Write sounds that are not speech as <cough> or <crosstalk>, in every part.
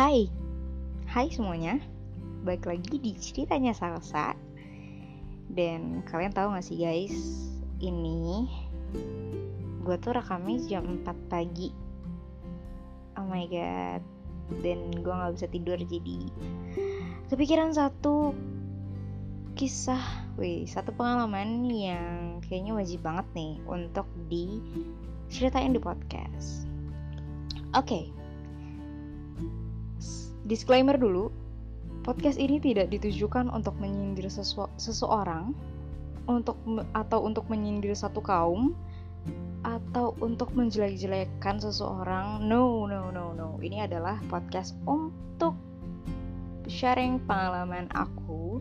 Hai, hai semuanya. Balik lagi di ceritanya Salsa. Dan kalian tahu gak sih guys? Ini Gue tuh rekamnya jam 4 pagi. Oh my god. Dan gue gak bisa tidur jadi Kepikiran satu Kisah. Wih, satu pengalaman yang kayaknya wajib banget nih Untuk diceritain di podcast. Oke. okay Disclaimer dulu, podcast ini tidak ditujukan untuk menyindir sesu seseorang, untuk atau untuk menyindir satu kaum, atau untuk menjelek-jelekkan seseorang. No, no, no, no. Ini adalah podcast untuk sharing pengalaman aku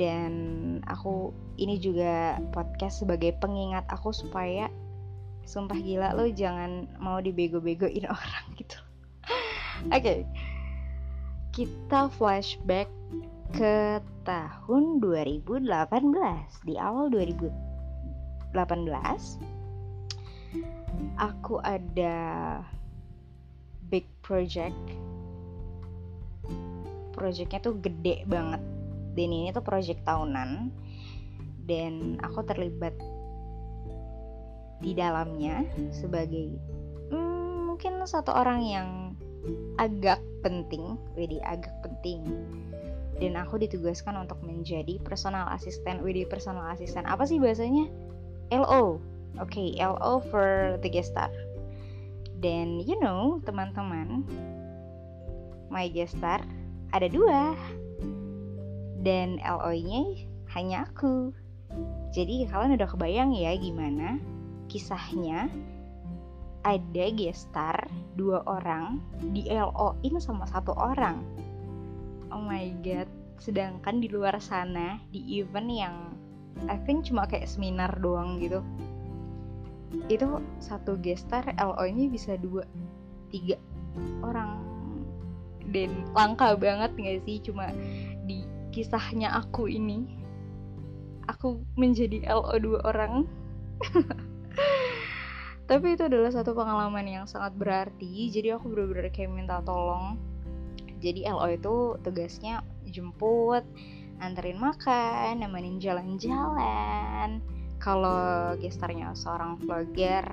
dan aku ini juga podcast sebagai pengingat aku supaya sumpah gila lo jangan mau dibego-begoin <laughs> orang gitu. Oke. Okay kita flashback ke tahun 2018 di awal 2018 aku ada big project. Projectnya tuh gede banget. Dan ini tuh project tahunan. Dan aku terlibat di dalamnya sebagai hmm, mungkin satu orang yang agak penting, WD agak penting. Dan aku ditugaskan untuk menjadi personal assistant. WD personal assistant apa sih bahasanya? LO. Oke, okay, LO for the guest star. Dan you know, teman-teman, my guest star ada dua. Dan LO-nya hanya aku. Jadi kalian udah kebayang ya gimana kisahnya ada gestar dua orang di LO in sama satu orang. Oh my god. Sedangkan di luar sana di event yang I think cuma kayak seminar doang gitu itu satu gestar LO nya bisa dua tiga orang. Dan langka banget gak sih? Cuma di kisahnya aku ini aku menjadi LO dua orang <laughs> tapi itu adalah satu pengalaman yang sangat berarti. Jadi aku bener-bener kayak minta tolong. Jadi LO itu tugasnya jemput anterin makan nemenin jalan-jalan. Kalau gestarnya seorang vlogger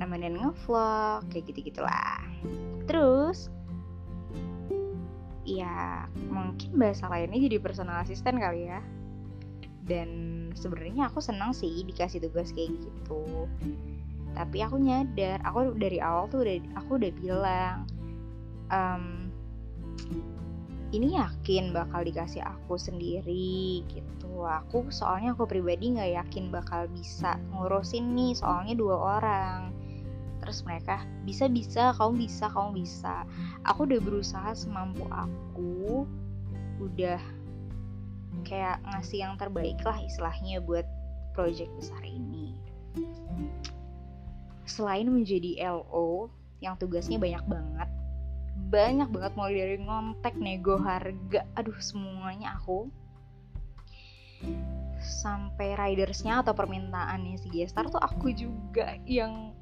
nemenin ngevlog kayak gitu gitulah terus ya mungkin bahasa lainnya jadi personal assistant kali ya. Dan sebenarnya aku senang sih dikasih tugas kayak gitu tapi aku nyadar aku dari awal tuh udah aku udah bilang um, ini yakin bakal dikasih aku sendiri gitu. Aku soalnya aku pribadi nggak yakin bakal bisa ngurusin nih soalnya dua orang. Terus mereka bisa bisa kamu bisa kamu bisa. Aku udah berusaha semampu aku udah kayak ngasih yang terbaik lah istilahnya buat project besar ini selain menjadi LO yang tugasnya banyak banget. Banyak banget mulai dari ngontek nego harga aduh semuanya aku. Sampai ridersnya atau permintaannya si gestar tuh aku juga yang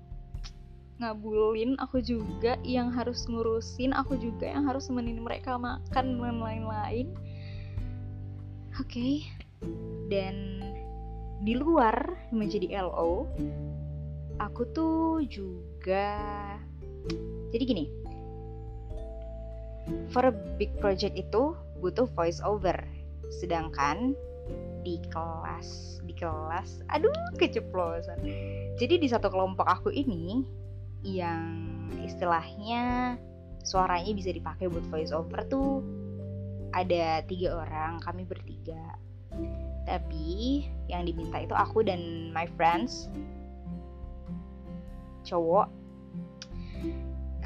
ngabulin aku juga yang harus ngurusin aku juga yang harus nemenin mereka makan dan lain-lain. Oke. Okay. dan di luar menjadi LO aku tuh juga. Jadi gini for a big project itu butuh voice over sedangkan di kelas di kelas aduh keceplosan. Jadi di satu kelompok aku ini yang istilahnya suaranya bisa dipakai buat voice over tuh ada tiga orang kami bertiga. Tapi yang diminta itu aku dan my friends cowok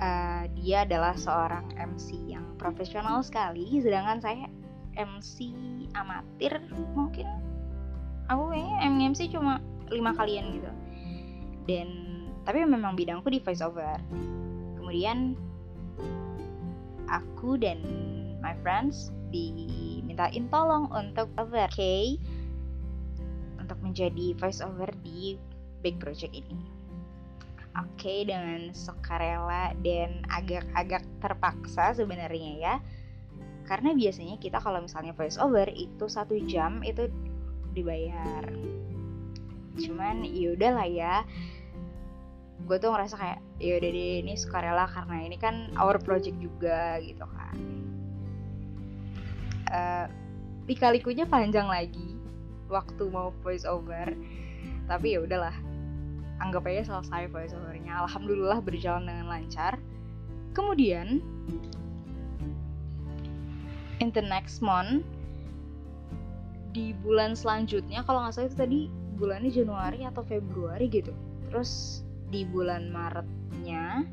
uh, dia adalah seorang MC yang profesional sekali sedangkan saya MC amatir mungkin. Aku kayaknya MC cuma lima kalian gitu. Dan tapi memang bidangku di voice over kemudian aku dan my friends dimintain tolong untuk over okay, untuk menjadi voice over di big project ini oke okay, dengan sukarela dan agak-agak terpaksa sebenarnya ya. Karena biasanya kita kalau misalnya voice over itu satu jam itu dibayar. Cuman yaudah lah ya. Gue tuh ngerasa kayak ya udah deh ini sukarela karena ini kan our project juga gitu kan. Uh, dikalikunya panjang lagi waktu mau voice over. Tapi ya udahlah anggap aja selesai voice overnya alhamdulillah berjalan dengan lancar. Kemudian in the next month di bulan selanjutnya kalau nggak salah itu tadi bulannya Januari atau Februari gitu. Terus di bulan Maretnya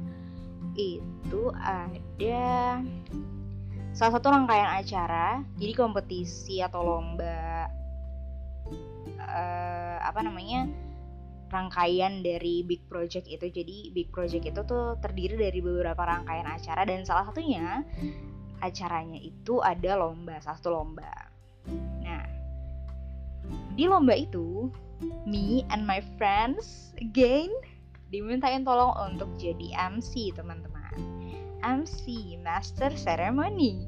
itu ada salah satu rangkaian acara jadi kompetisi atau lomba uh, apa namanya rangkaian dari big project itu. Jadi big project itu tuh terdiri dari beberapa rangkaian acara dan salah satunya acaranya itu ada lomba satu lomba. Nah di lomba itu me and my friends again dimintain tolong untuk jadi MC teman-teman. MC Master Ceremony.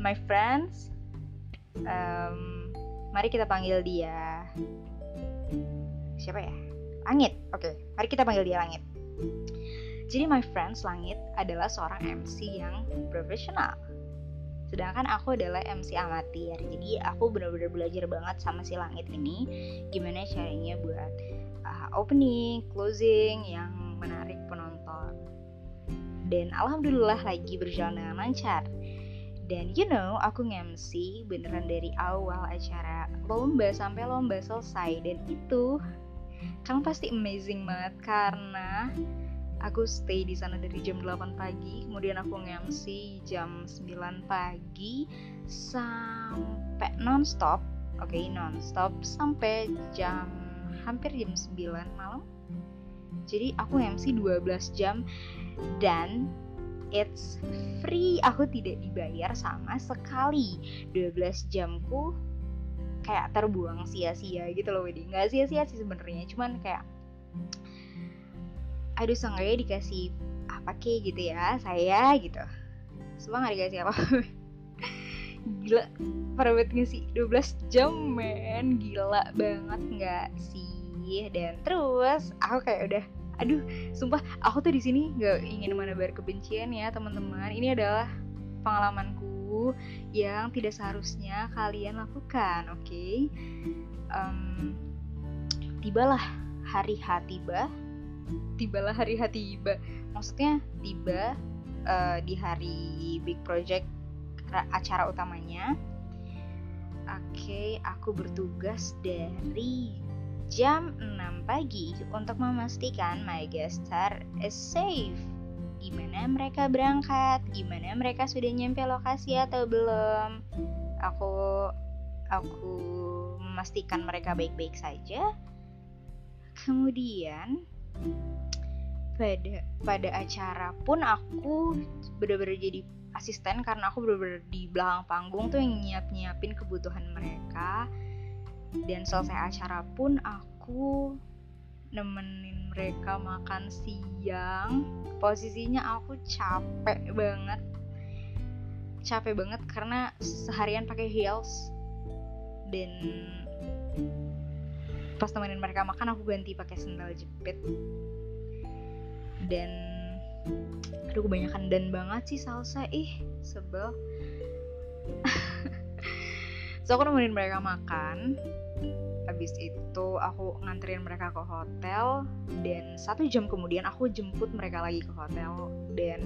My friends um, mari kita panggil dia siapa ya Langit oke okay. mari kita panggil dia Langit jadi my friends Langit adalah seorang MC yang profesional sedangkan aku adalah MC amatir jadi aku benar-benar belajar banget sama si Langit ini gimana caranya buat uh, opening, closing yang menarik penonton. Dan alhamdulillah lagi berjalan dengan lancar. Dan you know, aku nge-MC beneran dari awal acara lomba sampai lomba selesai dan itu kamu pasti amazing banget karena aku stay di sana dari jam 8 pagi, kemudian aku nge-MC jam 9 pagi sampai non-stop. Oke, okay, non-stop sampai jam hampir jam 9 malam jadi aku MC 12 jam dan it's free aku tidak dibayar sama sekali 12 jamku kayak terbuang sia-sia gitu loh Wedi nggak sia-sia sih sebenarnya cuman kayak aduh seenggaknya dikasih apa ke gitu ya saya gitu. Semua nggak dikasih apa <laughs> gila gak sih 12 jam men. Gila banget nggak sih? Dan terus aku kayak udah aduh sumpah aku tuh di sini nggak ingin menebar kebencian ya teman-teman. Ini adalah pengalamanku yang tidak seharusnya kalian lakukan oke okay? um, tibalah hari H tiba tibalah hari H tiba maksudnya tiba uh, di hari big project acara utamanya oke okay, aku bertugas dari jam 6 pagi untuk memastikan my guest star is safe. Gimana mereka berangkat? Gimana mereka sudah nyampe lokasi atau belum? Aku aku memastikan mereka baik-baik saja. Kemudian pada pada acara pun aku benar-benar jadi asisten karena aku benar-benar di belakang panggung tuh yang nyiap-nyiapin kebutuhan mereka dan selesai acara pun aku nemenin mereka makan siang. Posisinya aku capek banget. Capek banget karena seharian pakai heels. Dan pas nemenin mereka makan aku ganti pakai sandal jepit. Dan aduh kebanyakan dan banget sih salsa. Ih sebel. <laughs> So aku nemenin mereka makan habis itu aku nganterin mereka ke hotel dan satu jam kemudian aku jemput mereka lagi ke hotel dan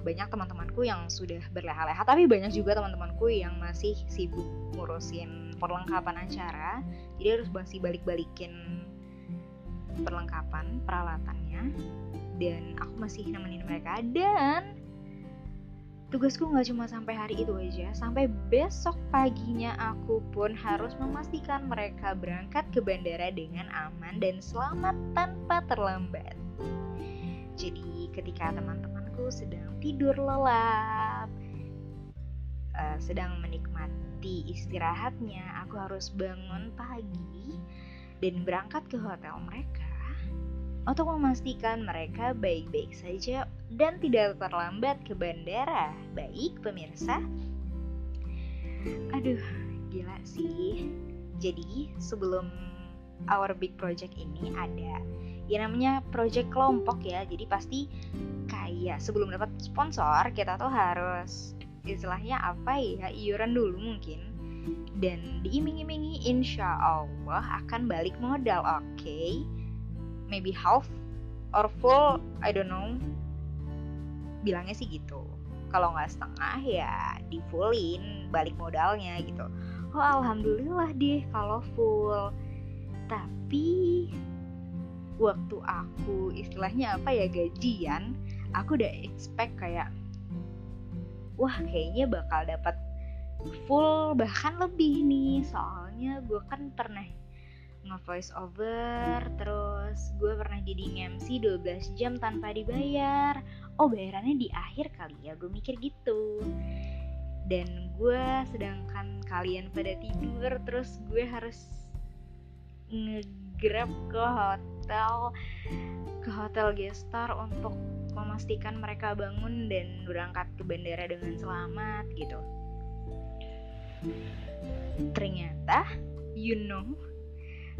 banyak teman-temanku yang sudah berleha-leha tapi banyak juga teman-temanku yang masih sibuk ngurusin perlengkapan acara. Jadi harus masih balik-balikin perlengkapan peralatannya dan aku masih nemenin mereka dan Tugasku nggak cuma sampai hari itu aja, sampai besok paginya aku pun harus memastikan mereka berangkat ke bandara dengan aman dan selamat tanpa terlambat. Jadi ketika teman-temanku sedang tidur lelap, uh, sedang menikmati istirahatnya, aku harus bangun pagi dan berangkat ke hotel mereka untuk memastikan mereka baik-baik saja dan tidak terlambat ke bandara. Baik, pemirsa. Aduh, gila sih. Jadi, sebelum our big project ini ada ya namanya project kelompok ya. Jadi pasti kayak sebelum dapat sponsor, kita tuh harus istilahnya apa ya, iuran dulu mungkin dan diiming-imingi insya Allah akan balik modal oke okay? Maybe half or full I don't know. Bilangnya sih gitu. Kalau nggak setengah ya di fullin balik modalnya gitu. Oh alhamdulillah deh kalau full. Tapi waktu aku istilahnya apa ya gajian aku udah expect kayak wah kayaknya bakal dapat full bahkan lebih nih. Soalnya gue kan pernah nge-voice over terus gue pernah jadi MC 12 jam tanpa dibayar. Oh bayarannya di akhir kali ya gue mikir gitu. Dan gue sedangkan kalian pada tidur terus gue harus ngegrab ke hotel ke hotel gestar untuk memastikan mereka bangun dan berangkat ke bandara dengan selamat gitu. Ternyata you know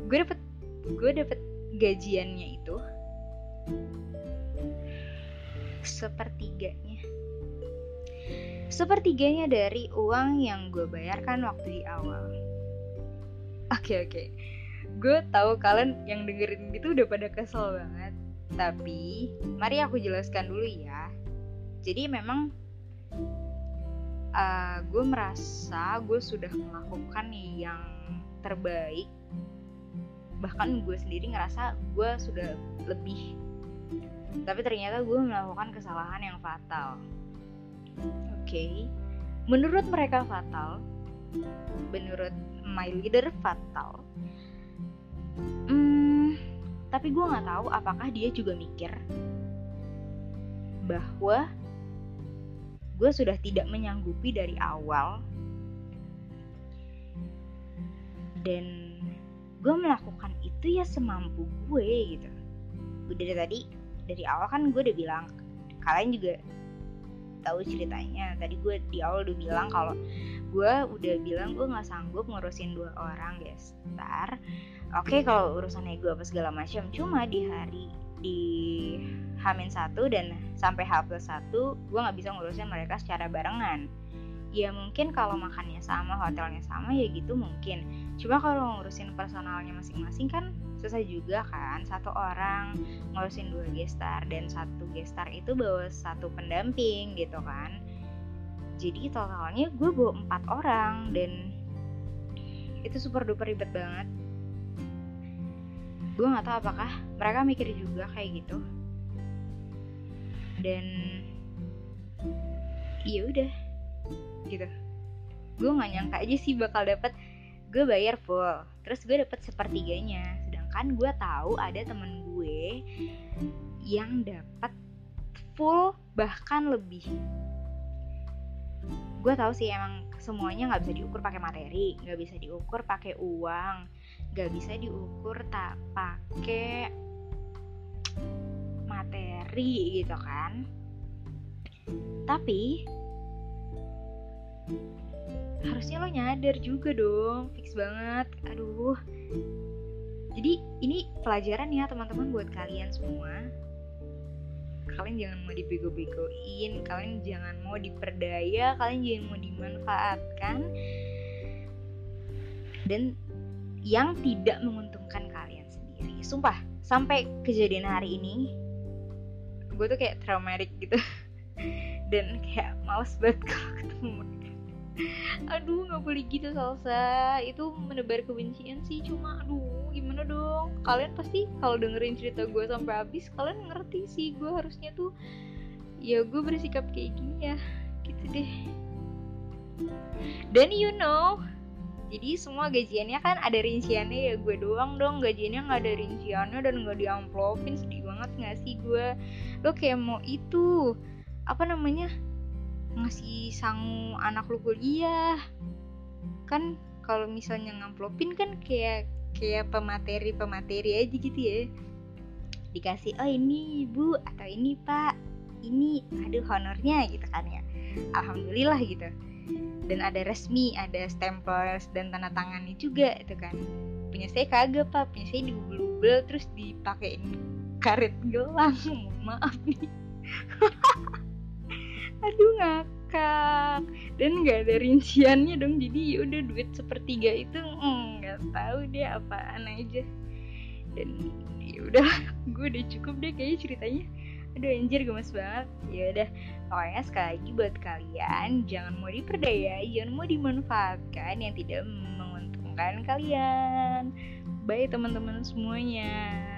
gue dapet gue dapet gajiannya itu sepertiganya. Sepertiganya dari uang yang gue bayarkan waktu di awal. Oke okay, oke. Okay. gue tahu kalian yang dengerin itu udah pada kesel banget. Tapi mari aku jelaskan dulu ya. Jadi memang uh, gue merasa gue sudah melakukan yang terbaik bahkan gue sendiri ngerasa gue sudah lebih. Tapi ternyata gue melakukan kesalahan yang fatal. Oke. Okay. menurut mereka fatal menurut my leader fatal hmm, tapi gue nggak tahu apakah dia juga mikir bahwa gue sudah tidak menyanggupi dari awal. Dan gue melakukan itu ya semampu gue gitu. Udah dari tadi dari awal kan gue udah bilang kalian juga tahu ceritanya. Tadi gue di awal udah bilang kalau gue udah bilang gue nggak sanggup ngurusin dua orang guys. Ntar oke okay, kalau urusannya gue apa segala macam cuma di hari di Hamin satu dan sampai H plus satu gue nggak bisa ngurusin mereka secara barengan ya mungkin kalau makannya sama hotelnya sama ya gitu mungkin. Cuma kalau ngurusin personalnya masing-masing kan susah juga kan. Satu orang ngurusin dua gestar dan satu gestar itu bawa satu pendamping gitu kan. Jadi totalnya gue bawa empat orang dan itu super duper ribet banget. Gue nggak tahu apakah mereka mikir juga kayak gitu. Dan iya udah gitu. Gue nggak nyangka aja sih bakal dapet. Gue bayar full. Terus gue dapet sepertiganya. Sedangkan gue tahu ada temen gue yang dapat full bahkan lebih. Gue tahu sih emang semuanya nggak bisa diukur pakai materi nggak bisa diukur pakai uang nggak bisa diukur tak pakai materi gitu kan. Tapi harusnya lo nyadar juga dong fix banget. Aduh. Jadi ini pelajaran ya teman-teman buat kalian semua. Kalian jangan mau dibego-begoin kalian jangan mau diperdaya kalian jangan mau dimanfaatkan. Dan yang tidak menguntungkan kalian sendiri. Sumpah sampai kejadian hari ini gue tuh kayak traumatic gitu. <laughs> Dan kayak males banget kalau ketemu aduh nggak boleh gitu salsa. Itu menebar kebencian sih cuma aduh gimana dong? Kalian pasti kalau dengerin cerita gue sampai habis kalian ngerti sih gue harusnya tuh ya gue bersikap kayak gini ya gitu deh. Dan you know jadi semua gajiannya kan ada rinciannya ya gue doang dong. Gajiannya nggak ada rinciannya dan nggak diamplopin sedih banget nggak sih gue lo kayak mau itu apa namanya ngasih sangu anak lu kuliah. Kan kalau misalnya ngamplopin kan kayak kayak pemateri pemateri aja gitu ya. Dikasih oh ini bu atau ini pak ini aduh honornya gitu kan ya. Alhamdulillah gitu. Dan ada resmi ada stempel dan tanda tangannya juga itu kan. Punya saya kagak pak. Punya saya dibubel-bubel terus dipakein karet gelang. <laughs> Maaf nih <laughs> aduh ngakak. Dan nggak ada rinciannya dong. Jadi ya udah duit sepertiga itu mm, nggak mm, tahu deh apaan aja. Dan ya udah <laughs> gue udah cukup deh kayaknya ceritanya. Aduh anjir gemes banget. Ya udah pokoknya sekali lagi buat kalian jangan mau diperdaya jangan mau dimanfaatkan yang tidak menguntungkan kalian. Bye teman-teman semuanya